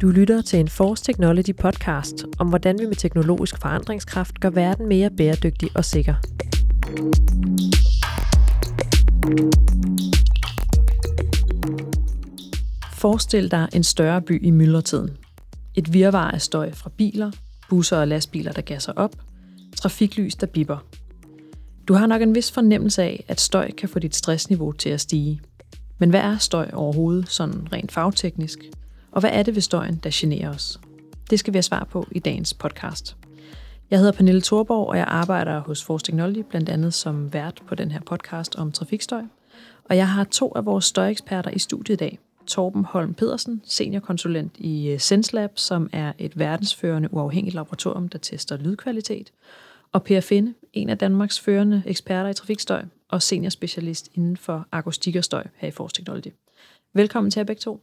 Du lytter til en Force Technology podcast om, hvordan vi med teknologisk forandringskraft gør verden mere bæredygtig og sikker. Forestil dig en større by i myldretiden. Et virvar af støj fra biler, busser og lastbiler, der gasser op, trafiklys, der bipper. Du har nok en vis fornemmelse af, at støj kan få dit stressniveau til at stige. Men hvad er støj overhovedet, sådan rent fagteknisk? Og hvad er det ved støjen, der generer os? Det skal vi have svar på i dagens podcast. Jeg hedder Pernille Thorborg, og jeg arbejder hos Force Technology, blandt andet som vært på den her podcast om trafikstøj. Og jeg har to af vores støjeksperter i studiet i dag. Torben Holm Pedersen, seniorkonsulent i øh, SenseLab, som er et verdensførende uafhængigt laboratorium, der tester lydkvalitet. Og Per Finde, en af Danmarks førende eksperter i trafikstøj og seniorspecialist inden for akustik og støj her i Force Technology. Velkommen til jer begge to.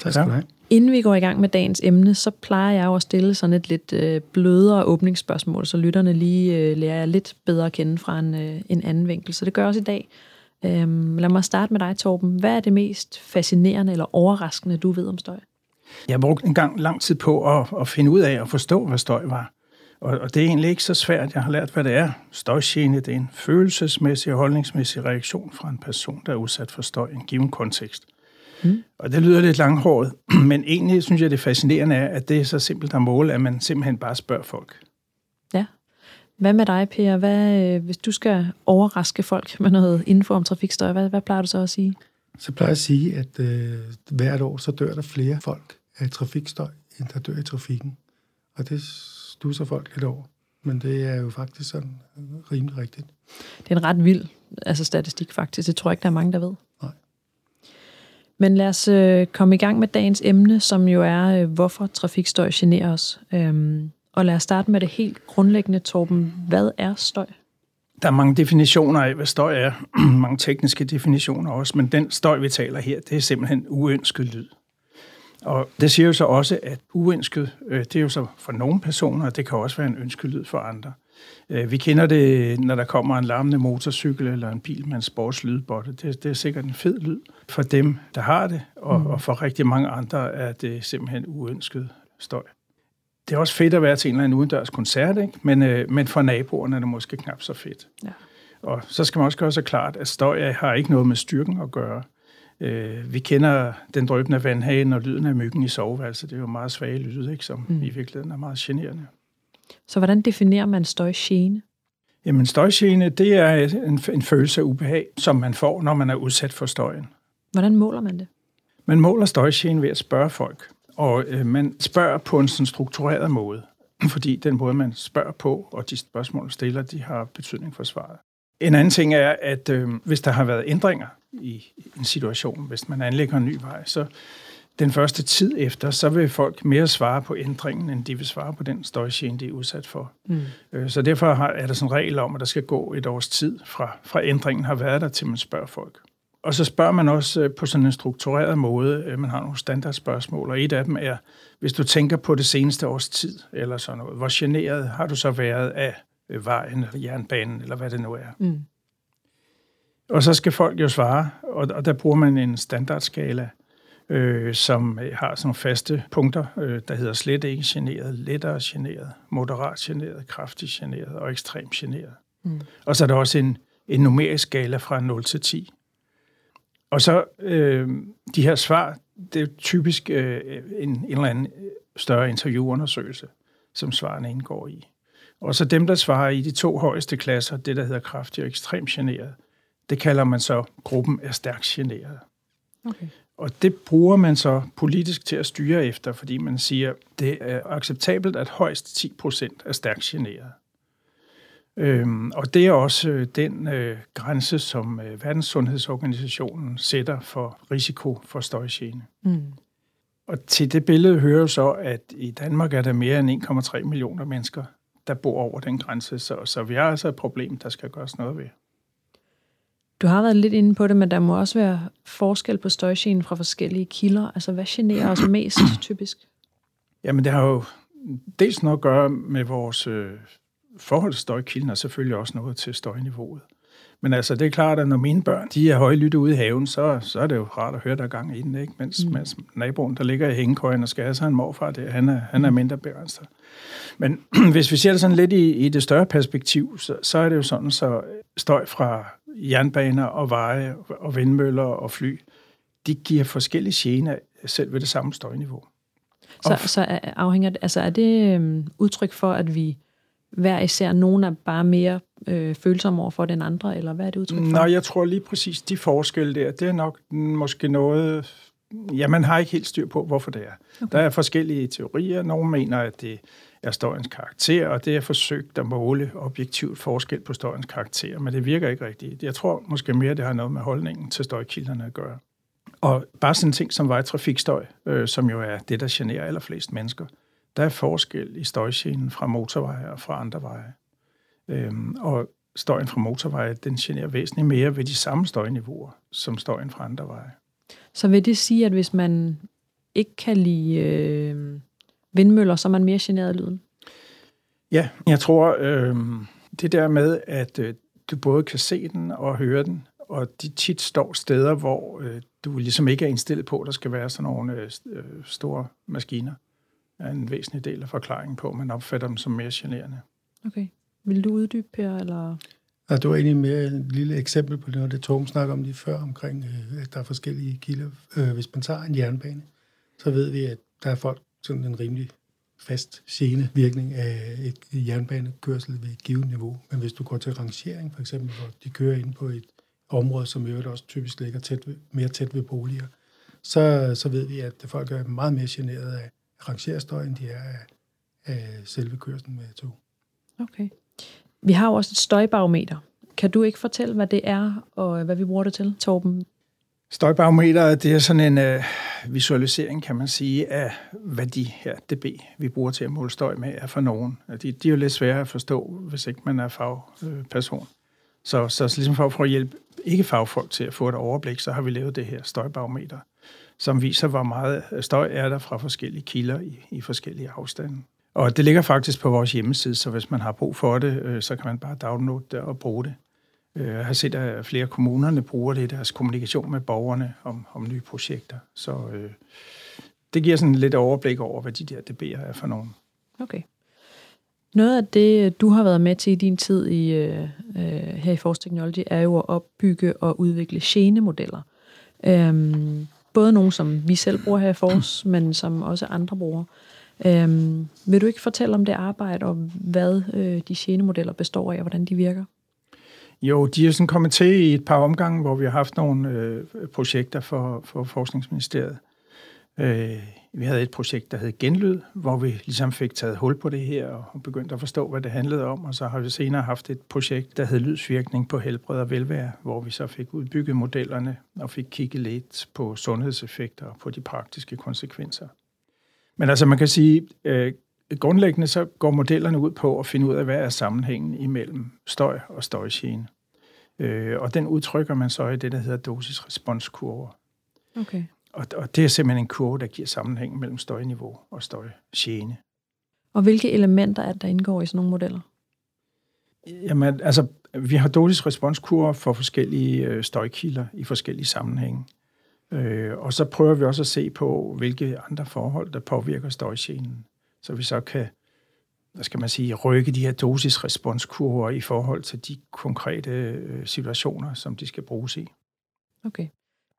Tak skal du have. Inden vi går i gang med dagens emne, så plejer jeg jo at stille sådan et lidt øh, blødere åbningsspørgsmål, så lytterne lige øh, lærer jeg lidt bedre at kende fra en, øh, en anden vinkel. Så det gør også i dag. Øhm, lad mig starte med dig, Torben. Hvad er det mest fascinerende eller overraskende, du ved om støj? Jeg brugte en gang lang tid på at, at finde ud af og forstå, hvad støj var. Og, og det er egentlig ikke så svært. Jeg har lært, hvad det er. Støjgene, det er en følelsesmæssig og holdningsmæssig reaktion fra en person, der er udsat for støj i en given kontekst. Mm. Og det lyder lidt langhåret, men egentlig synes jeg, det fascinerende er, at det er så simpelt at måle, at man simpelthen bare spørger folk. Ja. Hvad med dig, Per? Hvad, øh, hvis du skal overraske folk med noget info om trafikstøj, hvad, hvad plejer du så at sige? Så plejer jeg at sige, at øh, hvert år så dør der flere folk af trafikstøj, end der dør i trafikken. Og det stusser folk lidt over. Men det er jo faktisk sådan rimelig rigtigt. Det er en ret vild altså statistik faktisk. Det tror jeg ikke, der er mange, der ved. Nej. Men lad os øh, komme i gang med dagens emne, som jo er, øh, hvorfor trafikstøj generer os. Øhm, og lad os starte med det helt grundlæggende, Torben. Hvad er støj? Der er mange definitioner af, hvad støj er. mange tekniske definitioner også, men den støj, vi taler her, det er simpelthen uønsket lyd. Og det siger jo så også, at uønsket, øh, det er jo så for nogle personer, og det kan også være en ønskelyd for andre. Øh, vi kender det, når der kommer en larmende motorcykel eller en bil med en sportslydbotte. Det, det er sikkert en fed lyd for dem, der har det, og, mm. og for rigtig mange andre er det simpelthen uønsket støj. Det er også fedt at være til en eller anden udendørs koncert, ikke? Men, øh, men for naboerne er det måske knap så fedt. Ja. Og så skal man også gøre så klart, at støj har ikke noget med styrken at gøre. Øh, vi kender den drøbende vandhane og lyden af myggen i soveværelset. Det er jo meget svage lyd, ikke? som mm. i virkeligheden er meget generende. Så hvordan definerer man støjgene? Jamen støjgene, det er en, en følelse af ubehag, som man får, når man er udsat for støjen. Hvordan måler man det? Man måler støjgene ved at spørge folk. Og øh, man spørger på en sådan struktureret måde, fordi den måde, man spørger på, og de spørgsmål, stiller, de har betydning for svaret. En anden ting er, at øh, hvis der har været ændringer i en situation, hvis man anlægger en ny vej, så den første tid efter, så vil folk mere svare på ændringen, end de vil svare på den støjgene, de er udsat for. Mm. Øh, så derfor har, er der sådan en regel om, at der skal gå et års tid fra, fra ændringen har været der, til man spørger folk. Og så spørger man også øh, på sådan en struktureret måde. Øh, man har nogle standardspørgsmål, og et af dem er, hvis du tænker på det seneste års tid, eller sådan noget, hvor generet har du så været af vejen, eller jernbanen, eller hvad det nu er? Mm. Og så skal folk jo svare, og, og der bruger man en standardskala, øh, som har sådan nogle faste punkter, øh, der hedder slet ikke generet, lettere generet, moderat generet, kraftigt generet og ekstremt generet. Mm. Og så er der også en, en numerisk skala fra 0 til 10. Og så øh, de her svar, det er typisk øh, en, en eller anden større interviewundersøgelse, som svarene indgår i. Og så dem, der svarer i de to højeste klasser, det der hedder kraftig og ekstremt generet, det kalder man så gruppen er stærkt generet. Okay. Og det bruger man så politisk til at styre efter, fordi man siger, det er acceptabelt, at højst 10 procent er stærkt generet. Øhm, og det er også øh, den øh, grænse, som øh, Verdenssundhedsorganisationen sætter for risiko for støjgene. Mm. Og til det billede hører så, at i Danmark er der mere end 1,3 millioner mennesker, der bor over den grænse. Så, så vi har altså et problem, der skal gøres noget ved. Du har været lidt inde på det, men der må også være forskel på støjgenen fra forskellige kilder. Altså, hvad generer os mest typisk? Jamen, det har jo dels noget at gøre med vores øh, forhold til støjkilden, og selvfølgelig også noget til støjniveauet. Men altså, det er klart, at når mine børn de er højlytte ude i haven, så, så er det jo rart at høre, der er gang i den, ikke? Mens, mm. mens naboen, der ligger i hængekøjen og skal have sig en morfar, det, han, er, han er mindre begrænset. Men hvis vi ser det sådan lidt i, i det større perspektiv, så, så er det jo sådan, så støj fra jernbaner og veje og vindmøller og fly, de giver forskellige gener selv ved det samme støjniveau. Så, så afhænger det, altså er det øhm, udtryk for, at vi hver især nogen er bare mere øh, følsomme over for den andre, eller hvad er det udtryk for? Nej, jeg tror lige præcis, de forskelle der, det er nok måske noget, ja, man har ikke helt styr på, hvorfor det er. Okay. Der er forskellige teorier. Nogle mener, at det er støjens karakter, og det er forsøgt at måle objektivt forskel på støjens karakter, men det virker ikke rigtigt. Jeg tror måske mere, det har noget med holdningen til støjkilderne at gøre. Og bare sådan en ting som vejtrafikstøj, øh, som jo er det, der generer allerflest mennesker, der er forskel i støjgenen fra motorveje og fra andre veje. Øhm, og støjen fra motorveje, den generer væsentligt mere ved de samme støjniveauer, som støjen fra andre veje. Så vil det sige, at hvis man ikke kan lide øh, vindmøller, så er man mere generet af lyden? Ja, jeg tror, øh, det der med, at øh, du både kan se den og høre den, og de tit står steder, hvor øh, du ligesom ikke er indstillet på, at der skal være sådan nogle øh, øh store maskiner, er en væsentlig del af forklaringen på, at man opfatter dem som mere generende. Okay. Vil du uddybe, Per, eller... Ja, det var egentlig mere et lille eksempel på noget, det Torben snakker om lige før, omkring, øh, at der er forskellige kilder. Øh, hvis man tager en jernbane, så ved vi, at der er folk sådan en rimelig fast gene virkning af et jernbanekørsel ved et givet niveau. Men hvis du går til rangering, for eksempel, hvor de kører ind på et område, som i øvrigt også typisk ligger tæt ved, mere tæt ved boliger, så, så ved vi, at folk er meget mere generet af rangerstøj, end de er af, af selve kørslen med tog. Okay. Vi har jo også et støjbarometer. Kan du ikke fortælle, hvad det er, og hvad vi bruger det til, Torben? Støjbarometer, det er sådan en uh, visualisering, kan man sige, af hvad de her dB, vi bruger til at måle støj med, er for nogen. De, de er jo lidt svære at forstå, hvis ikke man er fagperson. Så, så ligesom for, for at hjælpe ikke fagfolk til at få et overblik, så har vi lavet det her støjbarometer, som viser, hvor meget øh, støj er der fra forskellige kilder i, i forskellige afstande. Og det ligger faktisk på vores hjemmeside, så hvis man har brug for det, øh, så kan man bare downloade det og bruge det. Øh, jeg har set, at flere kommunerne bruger det i deres kommunikation med borgerne om, om nye projekter. Så øh, det giver sådan lidt overblik over, hvad de der DB'er er for nogen. Okay. Noget af det, du har været med til i din tid i, øh, øh her i Force Technology, er jo at opbygge og udvikle genemodeller. Øhm, både nogle, som vi selv bruger her i Force, men som også andre bruger. Øhm, vil du ikke fortælle om det arbejde, og hvad øh, de genemodeller består af, og hvordan de virker? Jo, de er sådan kommet til i et par omgange, hvor vi har haft nogle øh, projekter for, for Forskningsministeriet. Øh, vi havde et projekt, der hed Genlyd, hvor vi ligesom fik taget hul på det her og begyndte at forstå, hvad det handlede om. Og så har vi senere haft et projekt, der hed Lydsvirkning på helbred og velvære, hvor vi så fik udbygget modellerne og fik kigget lidt på sundhedseffekter og på de praktiske konsekvenser. Men altså man kan sige, øh, grundlæggende så går modellerne ud på at finde ud af, hvad er sammenhængen imellem støj og støjgene. Øh, og den udtrykker man så i det, der hedder dosis-responskurver. Okay. Og, og det er simpelthen en kurve, der giver sammenhæng mellem støjniveau og støjgene. Og hvilke elementer er der indgår i sådan nogle modeller? Jamen, altså, vi har dosis-responskurver for forskellige øh, støjkilder i forskellige sammenhænge. Øh, og så prøver vi også at se på, hvilke andre forhold, der påvirker støjgenen. Så vi så kan, hvad skal man sige, rykke de her dosis-responskurver i forhold til de konkrete øh, situationer, som de skal bruges i. Okay.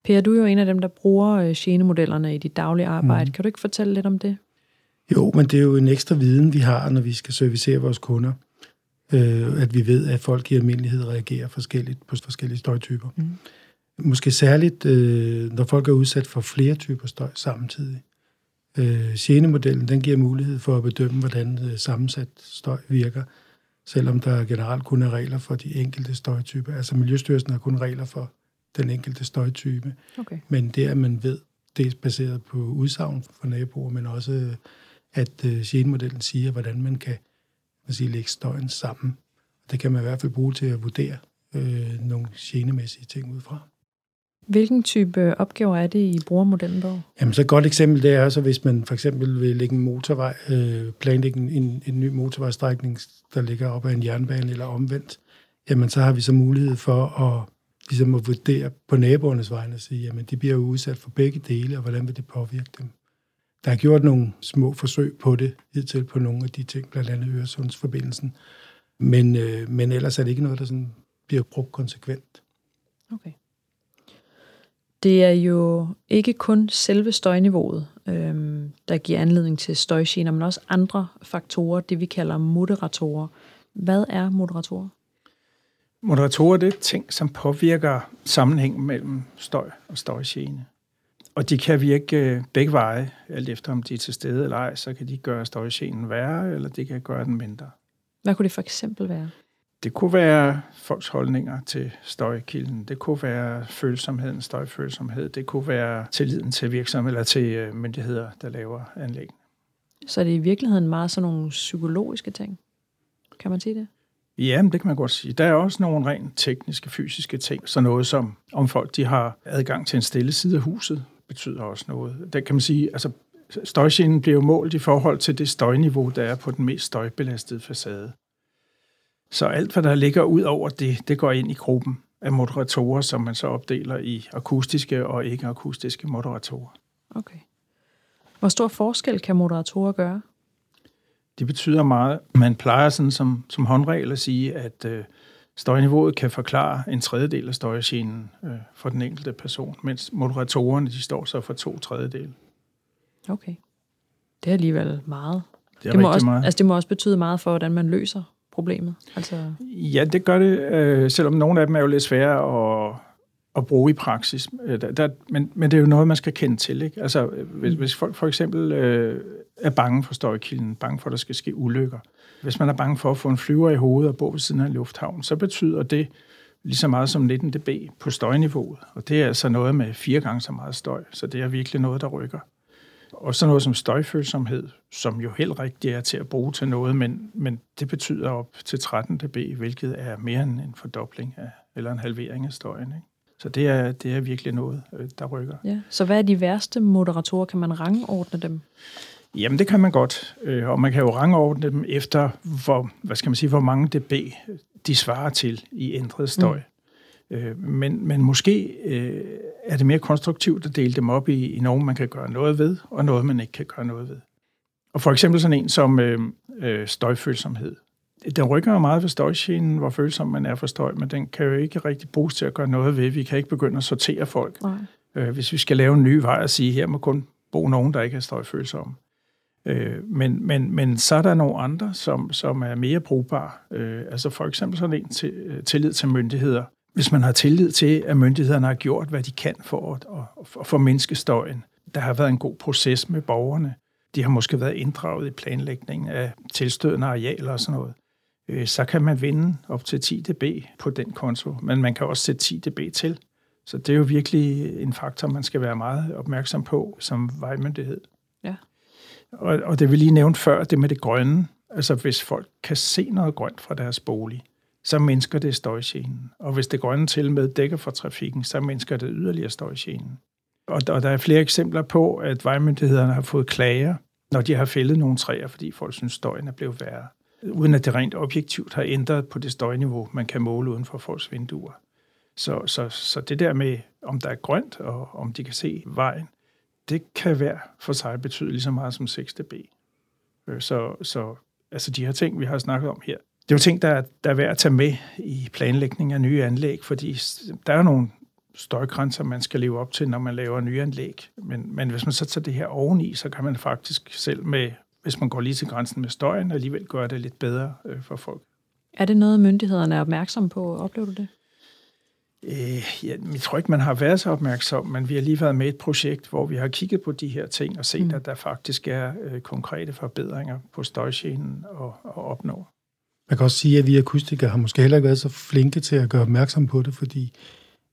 Per, du er jo en af dem, der bruger øh, genemodellerne i dit daglige arbejde. Mm. Kan du ikke fortælle lidt om det? Jo, men det er jo en ekstra viden, vi har, når vi skal servicere vores kunder. Øh, at vi ved, at folk i almindelighed reagerer forskelligt på forskellige støjtyper. Mm. Måske særligt, øh, når folk er udsat for flere typer støj samtidig. Øh, Genemodellen den giver mulighed for at bedømme, hvordan øh, sammensat støj virker, selvom der generelt kun er regler for de enkelte støjtyper. Altså Miljøstyrelsen har kun regler for den enkelte støjtype. Okay. Men det, at man ved, det er baseret på udsagn fra naboer, men også, at øh, genemodellen siger, hvordan man kan man siger, lægge støjen sammen. Det kan man i hvert fald bruge til at vurdere øh, nogle genemæssige ting ud fra. Hvilken type opgaver er det, I bruger modellen på? Jamen, så et godt eksempel det er så, hvis man for eksempel vil lægge en motorvej, øh, planlægge en, en ny motorvejstrækning, der ligger op ad en jernbane eller omvendt, jamen så har vi så mulighed for at, ligesom at vurdere på naboernes vegne og sige, jamen de bliver jo udsat for begge dele, og hvordan vil det påvirke dem? Der er gjort nogle små forsøg på det, hidtil på nogle af de ting, blandt andet Øresundsforbindelsen. Men, øh, men ellers er det ikke noget, der sådan bliver brugt konsekvent. Okay. Det er jo ikke kun selve støjniveauet, øhm, der giver anledning til støjgener, men også andre faktorer, det vi kalder moderatorer. Hvad er moderatorer? Moderatorer det er ting, som påvirker sammenhængen mellem støj og støjgene. Og de kan virke øh, begge veje, alt efter om de er til stede eller ej, så kan de gøre støjgenen værre, eller de kan gøre den mindre. Hvad kunne det for eksempel være? Det kunne være folks holdninger til støjkilden. Det kunne være følsomheden, støjfølsomhed. Det kunne være tilliden til virksomheder eller til øh, myndigheder, der laver anlæg. Så er det i virkeligheden meget sådan nogle psykologiske ting? Kan man sige det? Ja, det kan man godt sige. Der er også nogle rent tekniske, fysiske ting. Så noget som, om folk de har adgang til en stille side af huset, betyder også noget. Der kan man sige, altså støjgenen bliver jo målt i forhold til det støjniveau, der er på den mest støjbelastede facade. Så alt, hvad der ligger ud over det, det går ind i gruppen af moderatorer, som man så opdeler i akustiske og ikke-akustiske moderatorer. Okay. Hvor stor forskel kan moderatorer gøre? Det betyder meget. Man plejer sådan som, som håndregel at sige, at øh, støjniveauet kan forklare en tredjedel af støjgenen øh, for den enkelte person, mens moderatorerne de står så for to tredjedel. Okay. Det er alligevel meget. Det, er det, må også, meget. altså, det må også betyde meget for, hvordan man løser problemet. Altså, Ja, det gør det, øh, selvom nogle af dem er jo lidt svære at, at bruge i praksis. Øh, Der, der, men, men det er jo noget, man skal kende til. Ikke? Altså, øh, hvis, hvis folk for eksempel øh, er bange for støjkilden, bange for, at der skal ske ulykker. Hvis man er bange for at få en flyver i hovedet og bo ved siden af en lufthavn, så betyder det lige så meget som 19 dB på støjniveauet. Og det er altså noget med fire gange så meget støj, så det er virkelig noget, der rykker. Og så noget som støjfølsomhed, som jo helt rigtigt er til at bruge til noget, men, men det betyder op til 13 dB, hvilket er mere end en fordobling af, eller en halvering af støjen. Ikke? Så det er, det er virkelig noget, øh, der rykker. ja. Så hvad er de værste moderatorer? Kan man rangordne dem? Jamen, det kan man godt, øh, og man kan jo rangordne dem efter, hvor, hvad skal man sige, hvor mange dB de svarer til i ændret støj. Mm. Men, men måske øh, er det mere konstruktivt at dele dem op i, i nogen, man kan gøre noget ved, og noget, man ikke kan gøre noget ved. Og for eksempel sådan en som øh, øh, støjfølsomhed. Den rykker jo meget ved støjgenen, hvor følsom man er for støj, men den kan jo ikke rigtig bruges til at gøre noget ved. Vi kan ikke begynde at sortere folk. Nej. Øh, hvis vi skal lave en ny vej og sige, her må kun bo nogen, der ikke er støjfølsomme. Øh, men, men, men så er der nogle andre, som, som er mere brugbare. Øh, altså for eksempel sådan en til, øh, tillid til myndigheder. Hvis man har tillid til, at myndighederne har gjort, hvad de kan for at, at, at formindske støjen. Der har været en god proces med borgerne. De har måske været inddraget i planlægningen af tilstødende arealer og sådan noget. Øh, så kan man vinde op til 10 dB på den konto, men man kan også sætte 10 dB til. Så det er jo virkelig en faktor, man skal være meget opmærksom på som vejmyndighed. Ja. Og, og det vi lige nævnte før, det med det grønne. Altså hvis folk kan se noget grønt fra deres bolig, så mindsker det støjgenen. Og hvis det grønne til med dækker for trafikken, så mindsker det yderligere støjgenen. Og og der er flere eksempler på, at vejmyndighederne har fået klager, når de har fældet nogle træer, fordi folk synes, støjen er blevet værre. Uden at det rent objektivt har ændret på det støjniveau, man kan måle uden for folks vinduer. Så, så, så det der med, om der er grønt, og om de kan se vejen, det kan hver for sig betyde lige så meget som 6 dB. Øh, så, så altså de her ting, vi har snakket om her, det er jo ting, der, er- der er værd at tage med i planlægning af nye anlæg, fordi der er nogle støjgrænser, man skal leve op til, når man laver nye anlæg. Men, men hvis man så tager det her oveni, så kan man faktisk selv med, hvis man går lige til grænsen med støjen, alligevel gøre det lidt bedre øh, for folk. Er det noget, myndighederne er opmærksomme på? Oplever du det? Øh, ja, jeg tror ikke, man har været så opmærksom, men vi har lige været med et projekt, hvor vi har kigget på de her ting og set, Mm. at der faktisk er øh, konkrete forbedringer på støjgenen at, at opnå. Man kan også sige, at vi akustikere har måske heller ikke været så flinke til at gøre opmærksom på det, fordi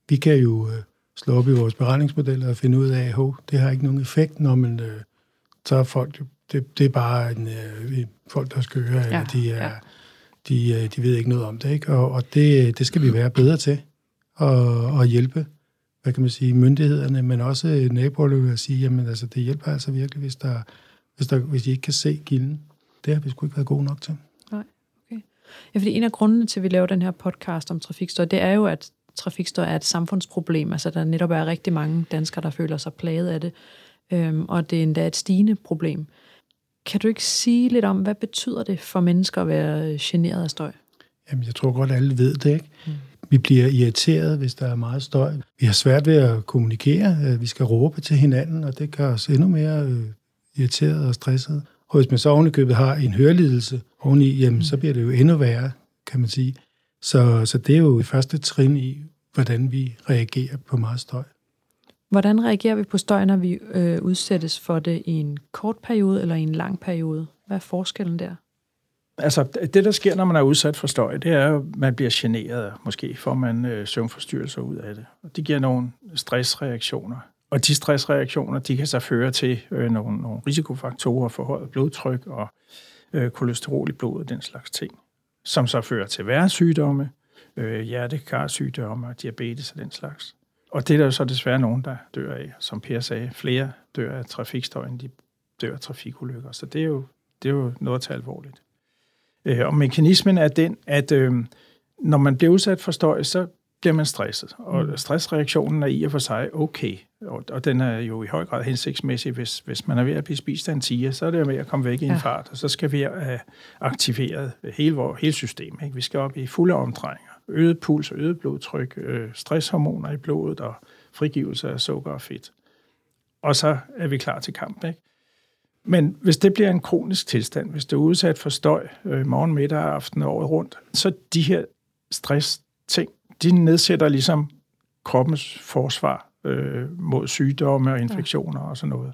vi kan jo øh, slå op i vores beregningsmodeller og finde ud af, at det har ikke nogen effekt, når man øh, så er folk, det, det er bare en, øh, folk, der skal høre, ja, eller de, er, ja. de, øh, de ved ikke noget om det. Ikke? Og, og det, det skal vi være bedre til at, at hjælpe hvad kan man sige, myndighederne, men også naboerne jeg sige, jamen altså, det hjælper altså virkelig, hvis, der, hvis, der, hvis de ikke kan se gilden. Det har vi sgu ikke været gode nok til. Ja, fordi en af grundene til, at vi laver den her podcast om trafikstøj, det er jo, at trafikstøj er et samfundsproblem. Altså, der netop er rigtig mange danskere, der føler sig plaget af det, øhm, og det er endda et stigende problem. Kan du ikke sige lidt om, hvad betyder det for mennesker at være generet af støj? Jamen, jeg tror godt, alle ved det, ikke? Mm. Vi bliver irriteret, hvis der er meget støj. Vi har svært ved at kommunikere. Vi skal råbe til hinanden, og det gør os endnu mere øh, irriteret og stresset. Og hvis man så ovenikøbet har en hørelidelse oveni, jamen, så bliver det jo endnu værre, kan man sige. Så, så det er jo første trin i, hvordan vi reagerer på meget støj. Hvordan reagerer vi på støj, når vi øh, udsættes for det i en kort periode eller i en lang periode? Hvad er forskellen der? Altså, det der sker, når man er udsat for støj, det er at man bliver generet. Måske får man øh, søvnforstyrrelser ud af det. Og det giver nogle stressreaktioner. Og de stressreaktioner, de kan så føre til øh, nogle, nogle risikofaktorer for højt blodtryk og øh, kolesterol i blodet den slags ting, som så fører til værre sygdomme, øh, hjertekarsygdomme diabetes og den slags. Og det er der jo så desværre nogen, der dør af. Som Per sagde, flere dør af trafikstøjen, de dør af trafikulykker. Så det er jo, det er jo noget at tage alvorligt. Øh, og mekanismen er den, at øh, når man bliver udsat for støj, så bliver man stresset. Og mm. stressreaktionen er i og for sig okay. Og, og den er jo i høj grad hensigtsmæssig, hvis, hvis man er ved at blive spist af en tiger, så er det jo med at komme væk i en ja. fart, og så skal vi have aktiveret hele, vores, hele systemet. Ikke? Vi skal op i fulde omdrejninger. Øget puls og øget blodtryk, øh, stresshormoner i blodet og frigivelse af sukker og fedt. Og så er vi klar til kamp. Ikke? Men hvis det bliver en kronisk tilstand, hvis det er udsat for støj øh, morgen, middag, aften og året rundt, så de her stress-ting, de nedsætter ligesom kroppens forsvar øh, mod sygdomme og infektioner ja. og sådan noget.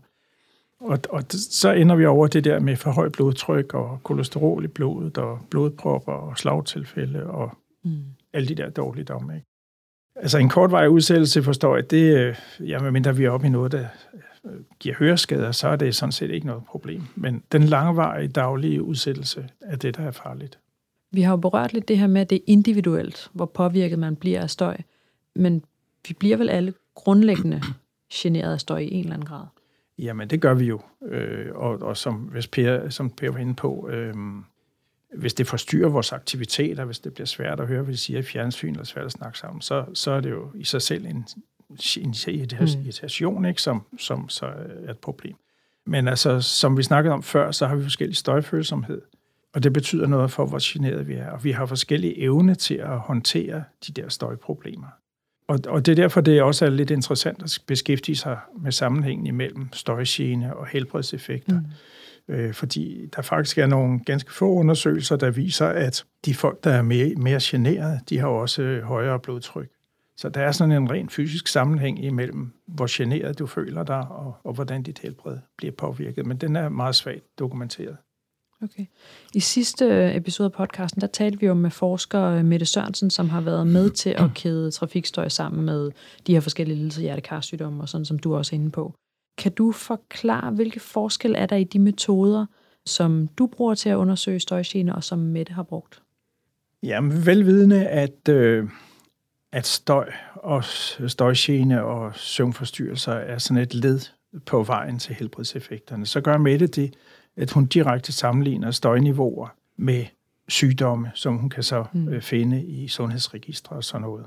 Og, og så ender vi over det der med for højt blodtryk og kolesterol i blodet og blodpropper og slagtilfælde og mm alle de der dårligdomme. Ikke? Altså en kortvarig udsættelse forstår jeg, det, øh, ja, medmindre vi er oppe i noget, der øh, giver høreskader, så er det sådan set ikke noget problem. Men den langvarige daglige udsættelse er det, der er farligt. Vi har jo berørt lidt det her med, at det er individuelt, hvor påvirket man bliver af støj. Men vi bliver vel alle grundlæggende generet af støj i en eller anden grad? Jamen, det gør vi jo. Øh, og, og som, hvis per, som Per var inde på, øh, hvis det forstyrrer vores aktiviteter, hvis det bliver svært at høre, hvad de siger i fjernsyn, eller svært at snakke sammen, så, så er det jo i sig selv en, en irritation, ikke, som, som så er et problem. Men altså, som vi snakkede om før, så har vi forskellige støjfølsomhed. Og det betyder noget for, hvor generet vi er. Og vi har forskellige evne til at håndtere de der støjproblemer. Og, og det er derfor, det også er lidt interessant at beskæftige sig med sammenhængen imellem støjgene og helbredseffekter. Mm. Øh, fordi der faktisk er nogle ganske få undersøgelser, der viser, at de folk, der er mere, mere generede, de har også øh, højere blodtryk. Så der er sådan en ren fysisk sammenhæng imellem, hvor generet du føler dig, og, og hvordan dit helbred bliver påvirket. Men den er meget svagt dokumenteret. Okay. I sidste øh, episode af podcasten, der talte vi jo med forsker øh, Mette Sørensen, som har været med til at kæde trafikstøj sammen med de her forskellige lidelser, hjertekarsygdomme og sådan, som du også er inde på. Kan du forklare, hvilke forskel er der i de metoder, som du bruger til at undersøge støjgener, og som Mette har brugt? Jamen, velvidende, at, øh, at støj og støjgene og søvnforstyrrelser er sådan et led på vejen til helbredseffekterne, så gør Mette det, at hun direkte sammenligner støjniveauer med sygdomme, som hun kan så mm. øh, finde i sundhedsregistre og sådan noget.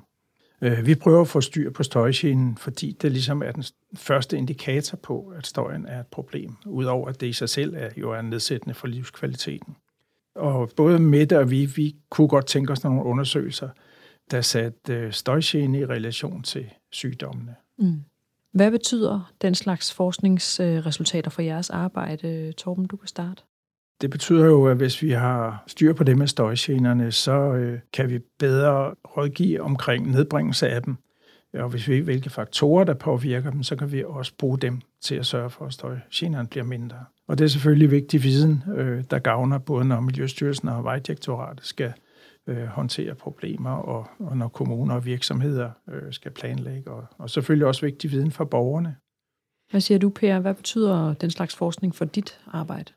Øh, vi prøver at få styr på støjgenen, fordi det ligesom er den første indikator på, at støjen er et problem, udover at det i sig selv er, jo er nedsættende for livskvaliteten. Og både Mette og vi, vi kunne godt tænke os nogle undersøgelser, der satte øh, støjgene i relation til sygdommene. Mm. Hvad betyder den slags forskningsresultater for jeres arbejde, Torben? Du kan starte. Det betyder jo, at hvis vi har styr på det med støjgenerne, så øh, kan vi bedre rådgive omkring nedbringelse af dem. Og hvis vi ved, hvilke faktorer, der påvirker dem, så kan vi også bruge dem til at sørge for, at støjgenerne bliver mindre. Og det er selvfølgelig vigtig viden, øh, der gavner både når Miljøstyrelsen og Vejdirektoratet skal øh, håndtere problemer, og, og når kommuner og virksomheder øh, skal planlægge, og, og selvfølgelig også vigtig viden for borgerne. Hvad siger du, Per? Hvad betyder den slags forskning for dit arbejde?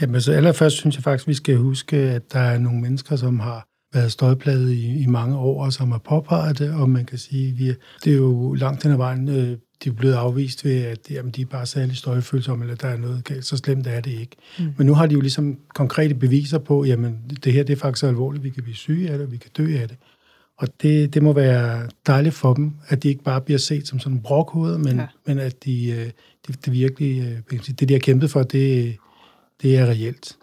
Jamen, så allerførst synes jeg faktisk, vi skal huske, at der er nogle mennesker, som har været støjpladet i, i mange år, og som har påpeget det, og man kan sige, vi, det er jo langt hen ad vejen øh, de er blevet afvist ved, at jamen, de er bare særlig støjfølsomme, eller der er noget galt. Så slemt er det ikke. Mm. Men nu har de jo ligesom konkrete beviser på, jamen det her det er faktisk alvorligt, vi kan blive syge af det, og vi kan dø af det. Og det, det må være dejligt for dem, at de ikke bare bliver set som sådan en brokhoved, men, ja. men at de, øh, det, det virkelig, øh, det de har kæmpet for, det, det er reelt.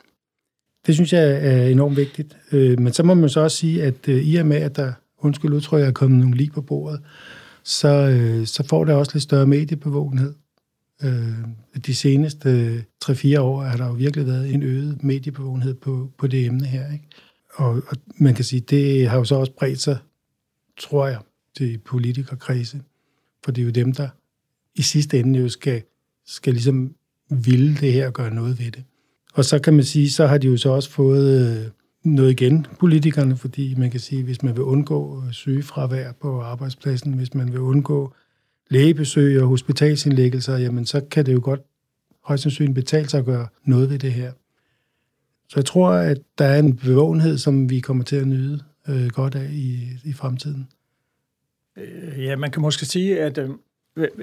Det synes jeg er enormt vigtigt. Øh, men så må man så også sige, at øh, i og med, at der, undskyld udtryk, er kommet nogle lig på bordet, så, øh, så får det også lidt større mediebevågenhed. De seneste 3-4 år har der jo virkelig været en øget mediebevågenhed på, på det emne her. Ikke? Og, og man kan sige, det har jo så også bredt sig tror jeg, til politikerkredse. For det er jo dem, der i sidste ende jo skal, skal ligesom ville det her og gøre noget ved det. Og så kan man sige, så har de jo så også fået øh, noget igen, politikerne, fordi man kan sige, hvis man vil undgå øh, sygefravær på arbejdspladsen, hvis man vil undgå lægebesøg og hospitalsindlæggelser, jamen så kan det jo godt højst sandsynligt betale sig at gøre noget ved det her. Så jeg tror, at der er en bevågenhed, som vi kommer til at nyde øh, godt af i, i fremtiden? Øh, ja, man kan måske sige, at øh,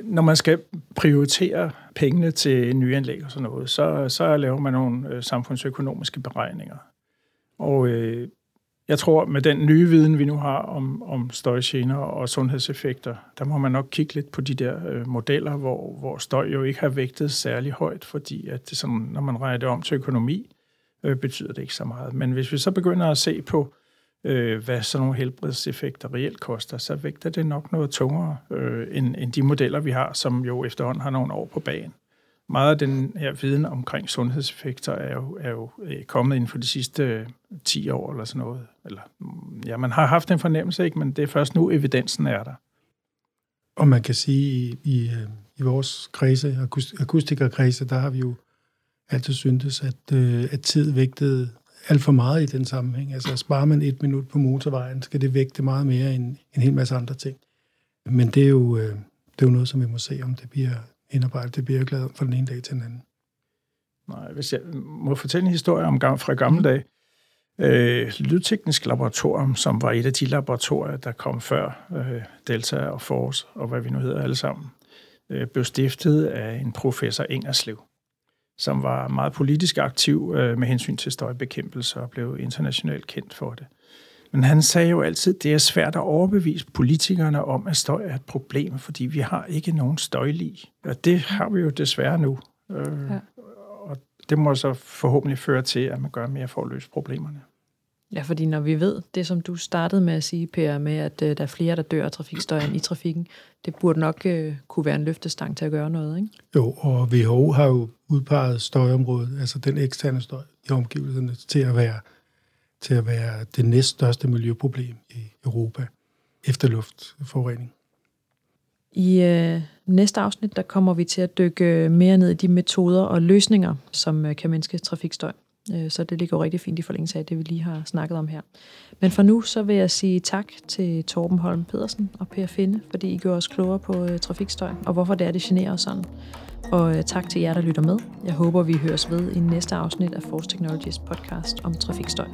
når man skal prioritere pengene til nyanlæg og sådan noget, så, så laver man nogle øh, samfundsøkonomiske beregninger. Og øh, jeg tror, med den nye viden, vi nu har om, om støjgener og sundhedseffekter, der må man nok kigge lidt på de der øh, modeller, hvor, hvor støj jo ikke har vægtet særlig højt, fordi at det sådan, når man regner det om til økonomi, øh, betyder det ikke så meget. Men hvis vi så begynder at se på øh, hvad sådan nogle helbredseffekter reelt koster, så vægter det nok noget tungere øh, end, end de modeller, vi har, som jo efterhånden har nogle år på banen. Meget af den her viden omkring sundhedseffekter er jo, er jo øh, kommet inden for de sidste øh, 10 år eller sådan noget. Eller, mm, ja, man har haft en fornemmelse, ikke, men det er først nu, evidensen er der. Og man kan sige, i, i, øh, i vores kredse, akustikerkredse, der har vi jo altid syntes, at, øh, at tid vægtede alt for meget i den sammenhæng. Altså sparer man et minut på motorvejen, skal det vægte meget mere end en hel masse andre ting. Men det er jo, øh, det er jo noget, som vi må se, om det bliver indarbejdet. Det bliver jeg glad om fra den ene dag til den anden. Nej, hvis jeg må fortælle en historie om fra gamle mm. dage. Øh, Lydteknisk Laboratorium, som var et af de laboratorier, der kom før øh, Delta og Force, og hvad vi nu hedder alle sammen, øh, blev stiftet af en professor Ingerslev som var meget politisk aktiv øh, med hensyn til støjbekæmpelse og blev internationalt kendt for det. Men han sagde jo altid, at det er svært at overbevise politikerne om, at støj er et problem, fordi vi har ikke nogen støjlig. Og det har vi jo desværre nu. Øh, ja. Og det må så forhåbentlig føre til, at man gør mere for at løse problemerne. Ja, fordi når vi ved det, som du startede med at sige, Per, med at uh, der er flere, der dør af trafikstøjen i trafikken, det burde nok uh, kunne være en løftestang til at gøre noget, ikke? Jo, og WHO har jo udpeget støjområdet, altså den eksterne støj i omgivelserne, til at være, til at være det næststørste miljøproblem i Europa efter luftforurening. I øh, næste afsnit, der kommer vi til at dykke mere ned i de metoder og løsninger, som øh, kan mindske trafikstøj. Øh, så det ligger jo rigtig fint i forlængelse af det, vi lige har snakket om her. Men for nu, så vil jeg sige tak til Torben Holm Pedersen og Per Finde, fordi I gjorde os klogere på øh, trafikstøj, og hvorfor det er, det generer os sådan. Og øh, tak til jer, der lytter med. Jeg håber, vi høres ved i næste afsnit af Force Technologies podcast om trafikstøj.